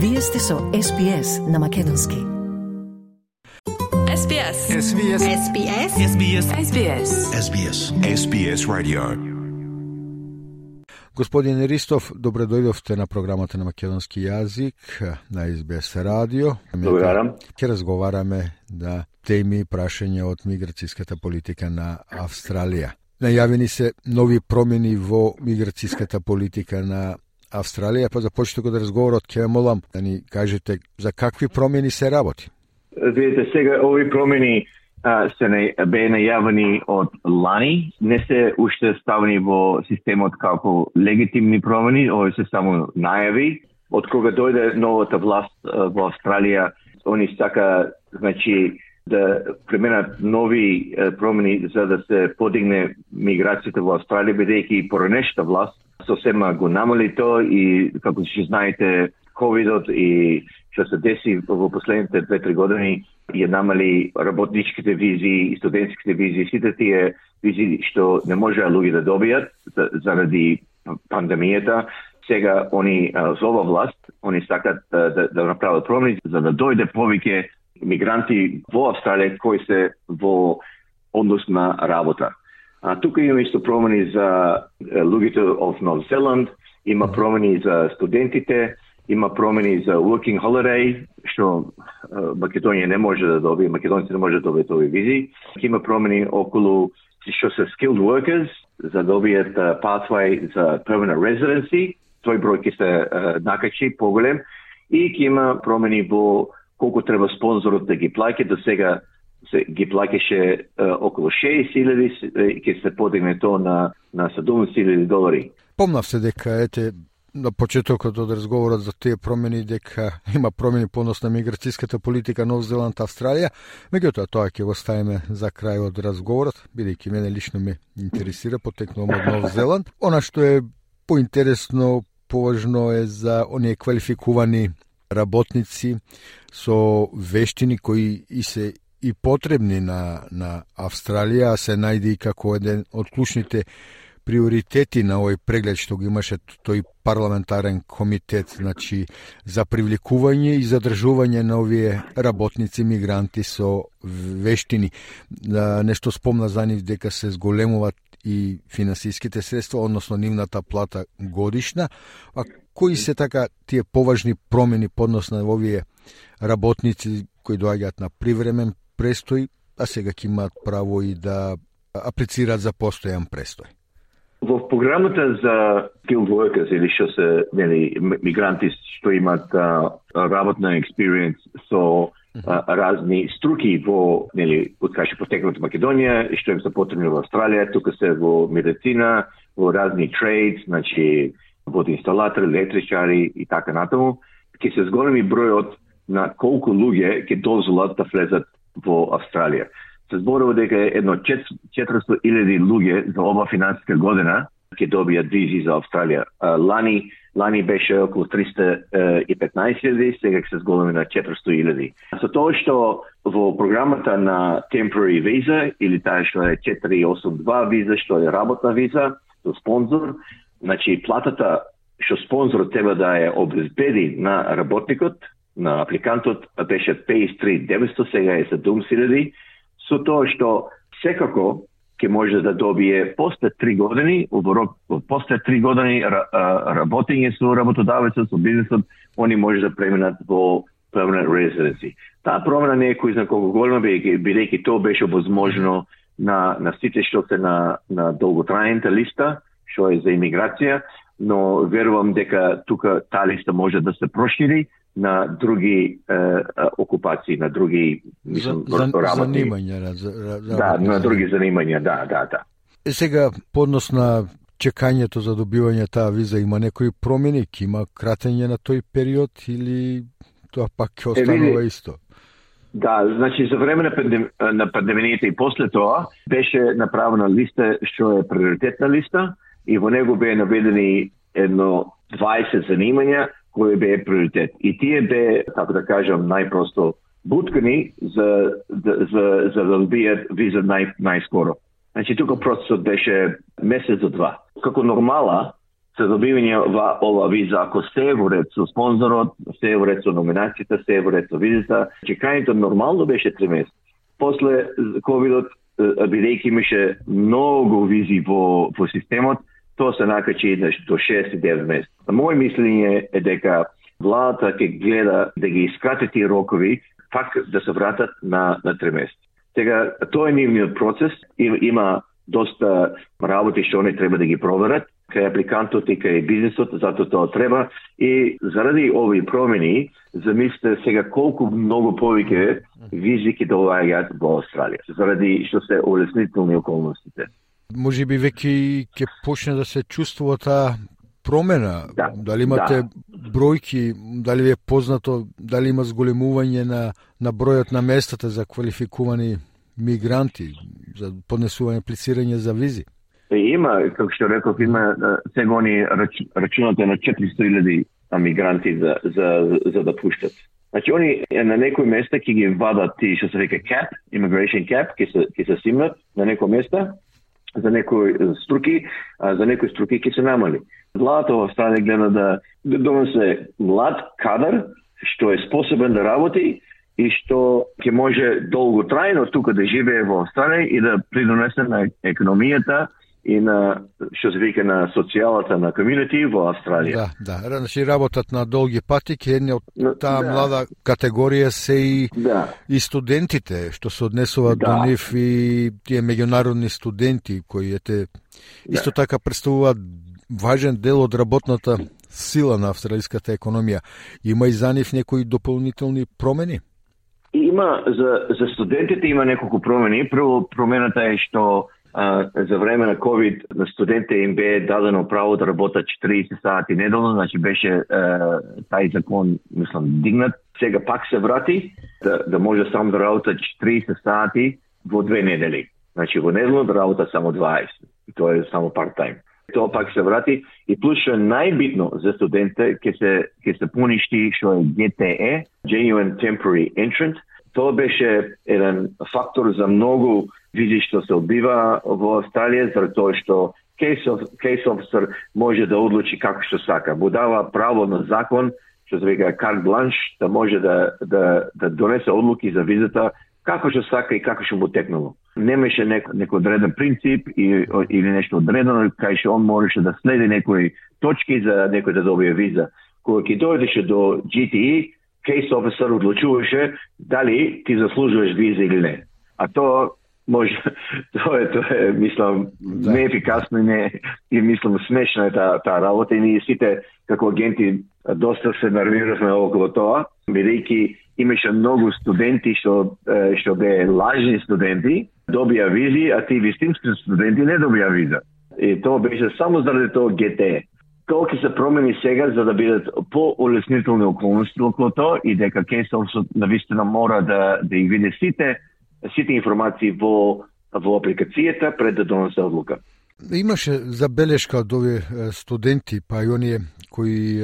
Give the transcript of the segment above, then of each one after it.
Вие сте со SPS на Македонски. SBS. SBS. SBS. SBS. SBS. SBS. SBS Radio. Господин Ристов, добре дојдовте на програмата на македонски јазик на SBS радио. Благодарам. Ќе разговараме на теми прашања од миграцијската политика на Австралија. Најавени се нови промени во миграцијската политика на Австралија, па започнете го да разговорот ќе молам да ни кажете за какви промени се работи. Видете сега овие промени а, се не, бе најавени од лани, не се уште ставени во системот како легитимни промени, овие се само најави. Од кога дојде новата власт а, во Австралија, они сака, значи, да пременат нови промени за да се подигне миграцијата во Австралија, бидејќи и поранешната власт сосема го намали то и, како што знаете, ковидот и што се деси во последните 2-3 години ја намали работничките визи и студентските визи, сите тие визи што не можеа луѓе да добијат заради пандемијата, сега они за ова власт, они сакат да, да, да направат промени за да дојде повеќе мигранти во Австралија кои се во однос на работа. А тука има исто промени за луѓето од Нов Зеланд, има промени за студентите, има промени за working holiday, што Македонија не може да добие, македонци не може да добијат овие визи. Има промени околу што се skilled workers, за да добијат pathway за permanent residency, тој број ќе се накачи поголем. И ќе има промени во колку треба спонзорот да ги плаќа, до сега се ги плаќаше околу 6000 и ќе се подигне тоа на на 7000 долари. Помнав се дека ете на почетокот од разговорот за тие промени дека има промени по однос на миграцијската политика Нов Зеланд Австралија, меѓутоа тоа ќе го ставиме за крај од разговорот, бидејќи мене лично ме интересира потекнувам од Нов Зеланд. Она што е поинтересно, поважно е за оние квалификувани работници со вештини кои и се и потребни на, на Австралија, а се најде и како еден од клучните приоритети на овој преглед што го имаше тој парламентарен комитет, значи за привлекување и задржување на овие работници мигранти со вештини. Нешто спомна за нив дека се зголемуваат и финансиските средства, односно нивната плата годишна, а кои се така тие поважни промени поднос на овие работници кои доаѓаат на привремен престој, а сега ќе имаат право и да аплицираат за постојан престој? Во програмата за skilled workers или што се нели мигранти што имаат а, работна experience со а, разни струки во нели од кај што потекнат Македонија и што им се потребни во Австралија, тука се во медицина, во разни trades, значи водоинсталатори, електричари и така натаму, ќе се зголеми бројот на колку луѓе ќе дозволат да влезат во Австралија. Се зборува дека едно 400.000 луѓе за ова финансиска година ќе добијат визи за Австралија. Лани лани беше околу 315.000, сега се зголеми на 400.000. Со тоа што во програмата на temporary visa или таа што е 482 виза, што е работна виза, со спонзор, значи платата што спонзорот треба да ја обезбеди на работникот, на апликантот беше 53.900, сега е 7.000, со тоа што секако ќе може да добие после 3 години, после 3 години работење со работодавецот, со бизнисот, они може да преминат во permanent residency. Таа промена не е кој знае колку голема, бидејќи тоа беше возможно на, на сите што се на, на долготрајната листа, што е за имиграција, но верувам дека тука таа листа може да се прошири на други е, окупации, на други мислам, за, за, работни. занимања, за, за, Да, на други занимања, да, да, да. Е сега, поднос на чекањето за добивање таа виза има некои промени, ќе има кратење на тој период или тоа пак ќе останува исто? Да, значи за време на, пандем, на пандемијата и после тоа беше направена листа што е приоритетна листа и во него беа наведени едно 20 занимања кој бе приоритет. И тие бе, како да кажам, најпросто буткани за, за, за, за да добијат виза нај, најскоро. Значи, тука процесот беше месец до два. Како нормала, за добивање ова виза, ако се во ред со спонзорот, се во ред со номинацијата, се во ред со визата, чекањето нормално беше три месеци. После ковидот, бидејќи имаше многу визи во, во системот, тоа се накачи до 6 и 9 месеци. Мој мислење е дека владата ќе гледа да ги искрати тие рокови, пак да се вратат на, на 3 месеци. Тега, тоа е нивниот процес, има доста работи што они треба да ги проверат, кај апликантот и кај бизнисот, затоа тоа треба. И заради овие промени, замислите сега колку многу повеќе визи ќе доаѓаат во Австралија, заради што се улеснителни околностите. Може би веќе ќе почне да се чувствува таа промена? Да, дали имате да. бројки, дали ви е познато, дали има зголемување на, на бројот на местата за квалификувани мигранти, за поднесување аплицирање за визи? Има, како што реков, има сега они рач, рачунате на 400.000 мигранти за, за, за да пуштат. Значи, они на некој места ќе ги вадат ти, што се века cap, immigration cap, ќе се, ќе се симнат на некој места, за некои струки, а за некои струки ќе се намали. Владата во Австралија гледа да, да донесе млад кадар, што е способен да работи и што ќе може долго трајно тука да живее во Австралија и да придонесе на економијата и на што се вика на социјалата на комјунити во Австралија. Да, да. Значи работат на долги пати, едни од таа да. млада категорија се и Да. и студентите што се однесуваат Да. до нив и тие меѓународни студенти кои ете исто така представуваат важен дел од работната сила на австралиската економија. Има и за нив некои дополнителни промени? Има за за студентите има неколку промени. Прво промената е што а, за време на COVID на студентите им бе дадено право да работат 40 сати неделно, значи беше е, тај закон мислам дигнат. Сега пак се врати да, да може само да работат 40 сати во две недели. Значи во неделно да работат само 20. И тоа е само part-time. Тоа пак се врати и плюс што е најбитно за студентите ќе се ќе се поништи што е GTE, Genuine Temporary Entrant. Тоа беше еден фактор за многу види што се одбива во Австралија заради тоа што кейс офисер може да одлучи како што сака. Му дава право на закон, што се вика карт бланш, да може да, да, да донесе одлуки за визата како што сака и како што му текнало. Немаше некој неко одреден принцип и, или нешто одредено, кај што он можеше да следи некои точки за некој да добие виза. Кога ќе дојдеше до GTE, кейс офисер одлучуваше дали ти заслужуваш виза или не. А тоа може тоа е тоа е мислам Да. неефикасно и не и мислам смешна е таа таа работа и ние сите како агенти доста се нервиравме околу тоа, бидејќи имаше многу студенти што што беа лажни студенти, добија визи, а ти вистински студенти не добија виза. И тоа беше само заради тоа ГТ. Тоа ќе се промени сега за да бидат по-улеснителни околности околу тоа и дека Кесовсот навистина мора да да ги види сите сите информации во во апликацијата пред да донесе одлука. Имаше забелешка од овие студенти, па и оние кои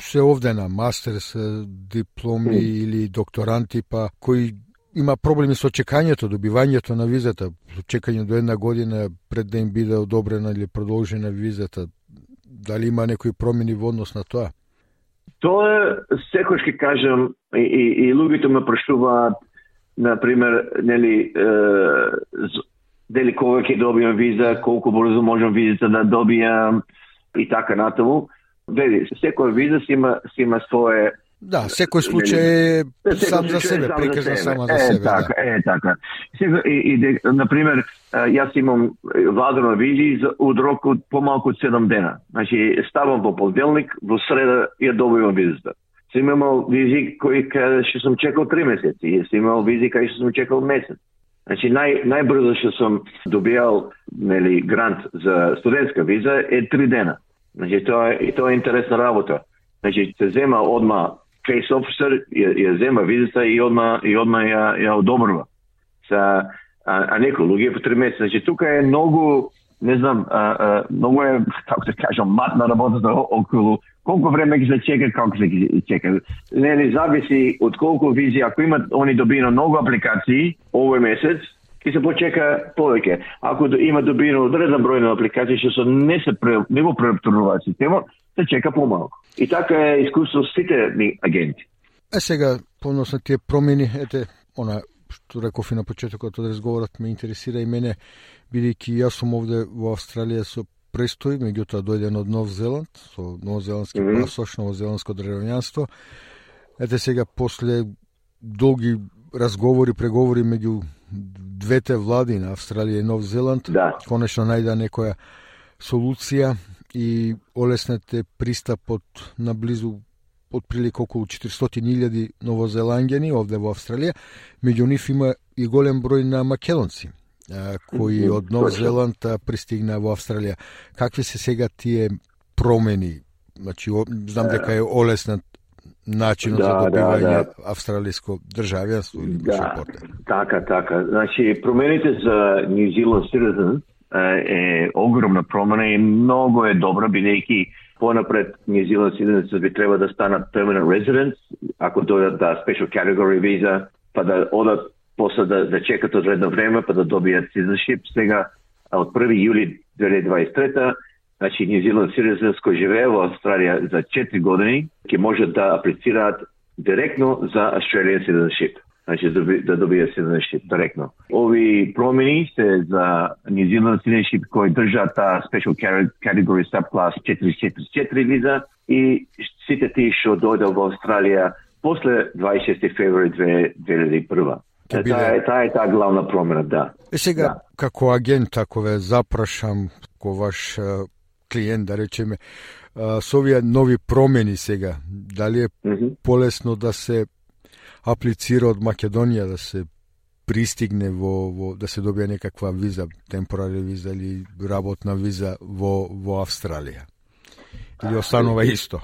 се овде на мастерс, дипломи или докторанти, па кои има проблеми со чекањето, добивањето на визата, чекање до една година пред да им биде одобрена или продолжена визата. Дали има некои промени во однос на тоа? Тоа секој ќе кажам и, и, и луѓето ме прашуваат на пример, нели е, дали кога ќе добијам виза, колку брзо можам визата да добијам и така натаму. Вели, секоја виза си има, си има свое Да, секој случај е сам за себе, приказна само за е, себе. Така, да. е, така. Сега, и, и, де- например, е, јас имам вадено визи за од рок од помалку од 7 дена. Значи, ставам во понеделник, во среда ја добивам визата. Се имал визи кои каде што сум чекал три месеци, и се имал визи каде што сум чекал месец. Значи, нај, најбрзо што сум добијал нели, грант за студентска виза е три дена. Значи, тоа е, и тоа е интересна работа. Значи, се зема одма кейс офисер ја, ја зема визата и одма, и одма ја, ја одобрува. Са, а, а некои луѓе по три месеца. Значи, тука е многу, не знам, а, а, многу е, како да кажам, матна работата околу колку време ќе се чека, како се чека. Нели зависи од колку визи, ако имат они добино многу апликации овој месец, ќе се почека повеќе. Ако има добиено одреден број на апликации што не се пре, не го преопторнуваат системот, се чека помалку. И така е искуство сите ни агенти. А сега, поносно тие промени, ете, она што реков и на почетокот од разговорот ме интересира и мене, бидејќи јас сум овде во Австралија со престој, меѓутоа дојден од Нов Зеланд, со новозеландски mm -hmm. пасош, новозеландско државјанство. Ете сега, после долги разговори, преговори меѓу двете влади на Австралија и Нов Зеланд, да. конечно најда некоја солуција и олеснете пристапот на близу отприлика околу 400.000 новозеланѓани овде во Австралија, меѓу нив има и голем број на македонци кои од Нов Зеланд пристигна во Австралија. Какви се сега тие промени? Значи, знам дека е олеснат начинот да, за добивање да, да. австралиско државјанство или да, пашапорте. Така, така. Значи, промените за New Zealand citizens е огромна промена и многу е добра, бидејќи понапред New Zealand citizens би треба да станат permanent residents, ако дојдат да special category visa, па да одат после да, да чекат одредно време, па да добијат citizenship. Сега, од 1 јули 2023 Значи, New Zealand Citizens кои живее во Австралија за 4 години ќе можат да аплицираат директно за Australian Citizenship. Значи, да, да, добијат citizenship директно. Ови промени се за New Zealand Citizenship кои држат таа Special Category Subclass 444 виза и сите тие што дојдат во Австралија после 26 февруари 2001. Биде... Таа е таа е таа главна промена, да. Е сега, да. како агент, ако ве запрашам, ко ваш клиент, да речеме, со овие нови промени сега, дали е mm -hmm. полесно да се аплицира од Македонија, да се пристигне во, во да се добие некаква виза, темпорари виза или работна виза во, во Австралија? Или останува исто?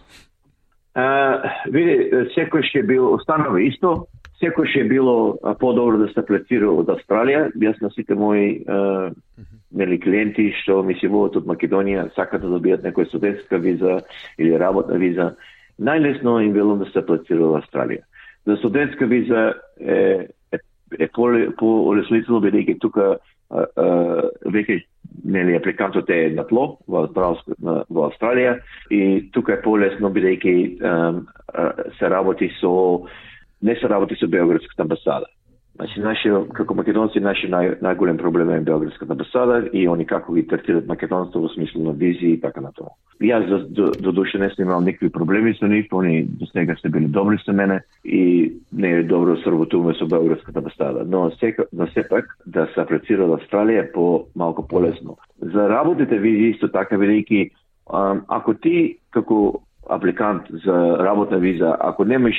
А, види, секој ќе бил останува исто, секој ќе било подобро да се аплицира од Австралија. Јас на сите мои а, нели клиенти што ми се водат од Македонија сакаат да добијат некоја студентска виза или работна виза, најлесно им велам да се аплицира во Австралија. За студентска виза е е, е по, по бидејќи тука веќе нели апликантот е на тло во во Австралија и тука е полесно бидејќи се работи со не се работи со Белградската амбасада. Значи, наше, како македонци, наше нај, најголем проблем е Белградската амбасада и они како ги третират македонство во смисло на визи и така на тоа. Јас до, до, до душе не сум имал никакви проблеми со нив, они до сега се били добри со мене и не е добро да сработуваме со Белградската амбасада. Но, сека, но сепак да се апрецира од Австралија по малку полесно. За работите визи исто така, велики. ако ти како апликант за работна виза, ако немаш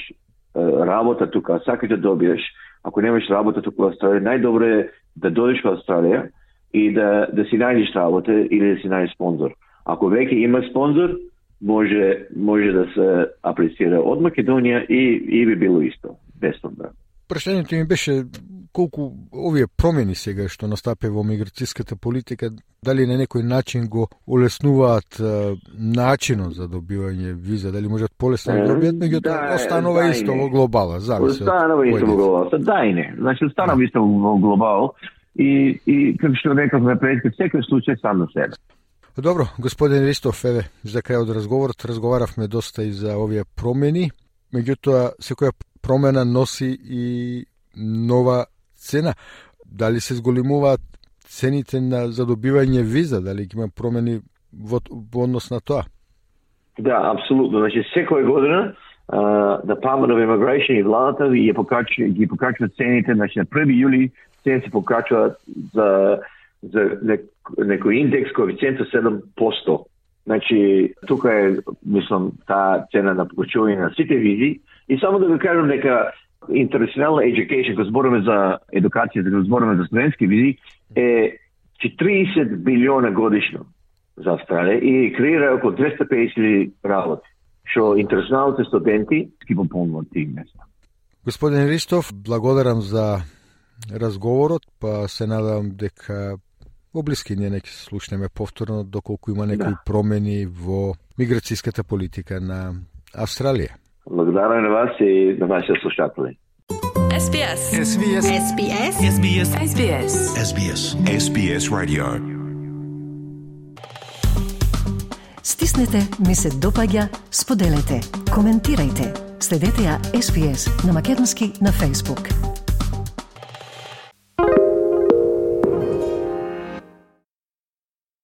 работа тука, сакаш да добиеш, ако немаш работа тука во Австралија, најдобро е да дојдеш во Австралија и да, да си најдеш работа или да си најдеш спонзор. Ако веќе има спонзор, може, може да се аплицира од Македонија и, и би било исто, без проблем Прашањето ми беше колку овие промени сега што настапе во миграцијската политика, дали на некој начин го улеснуваат начинот за добивање виза, дали можат полесно да добијат, меѓутоа да, останува да исто во глобала, зависи Останува исто во глобала, да и не. Значи останува да. исто во глобал и и како што рековме пред, секој случај сам на себе. Добро, господин Ристов, еве, за крај од разговорот разговаравме доста и за овие промени, меѓутоа секоја промена носи и нова цена. Дали се зголемуваат цените на задобивање виза, дали има промени во, во однос на тоа? Да, апсолутно. Значи, секоја година uh, Department of Immigration и владата ги покачува, ги покачува цените, значи на 1 јули цените се покачуваат за за некој индекс коефициент 7%. Значи, тука е, мислам, таа цена на покачување на сите визи. И само да ви кажам дека International Education, кога збориме за едукација, кога збориме за студентски визи, е 40 билиона годишно за Австралија и креира околу 250 работи, што интернационалните студенти ги пополнуваат тие места. Господин Ристов, благодарам за разговорот, па се надам дека во блиски не ќе се слушнеме повторно доколку има некои да. промени во миграцијската политика на Австралија. Благодарам на вас и на вашите слушатели. SBS. SBS. SBS. SBS. SBS. SBS. SBS Radio. Стиснете, ми се допаѓа, споделете, коментирајте. Следете ја SBS на Македонски на Facebook.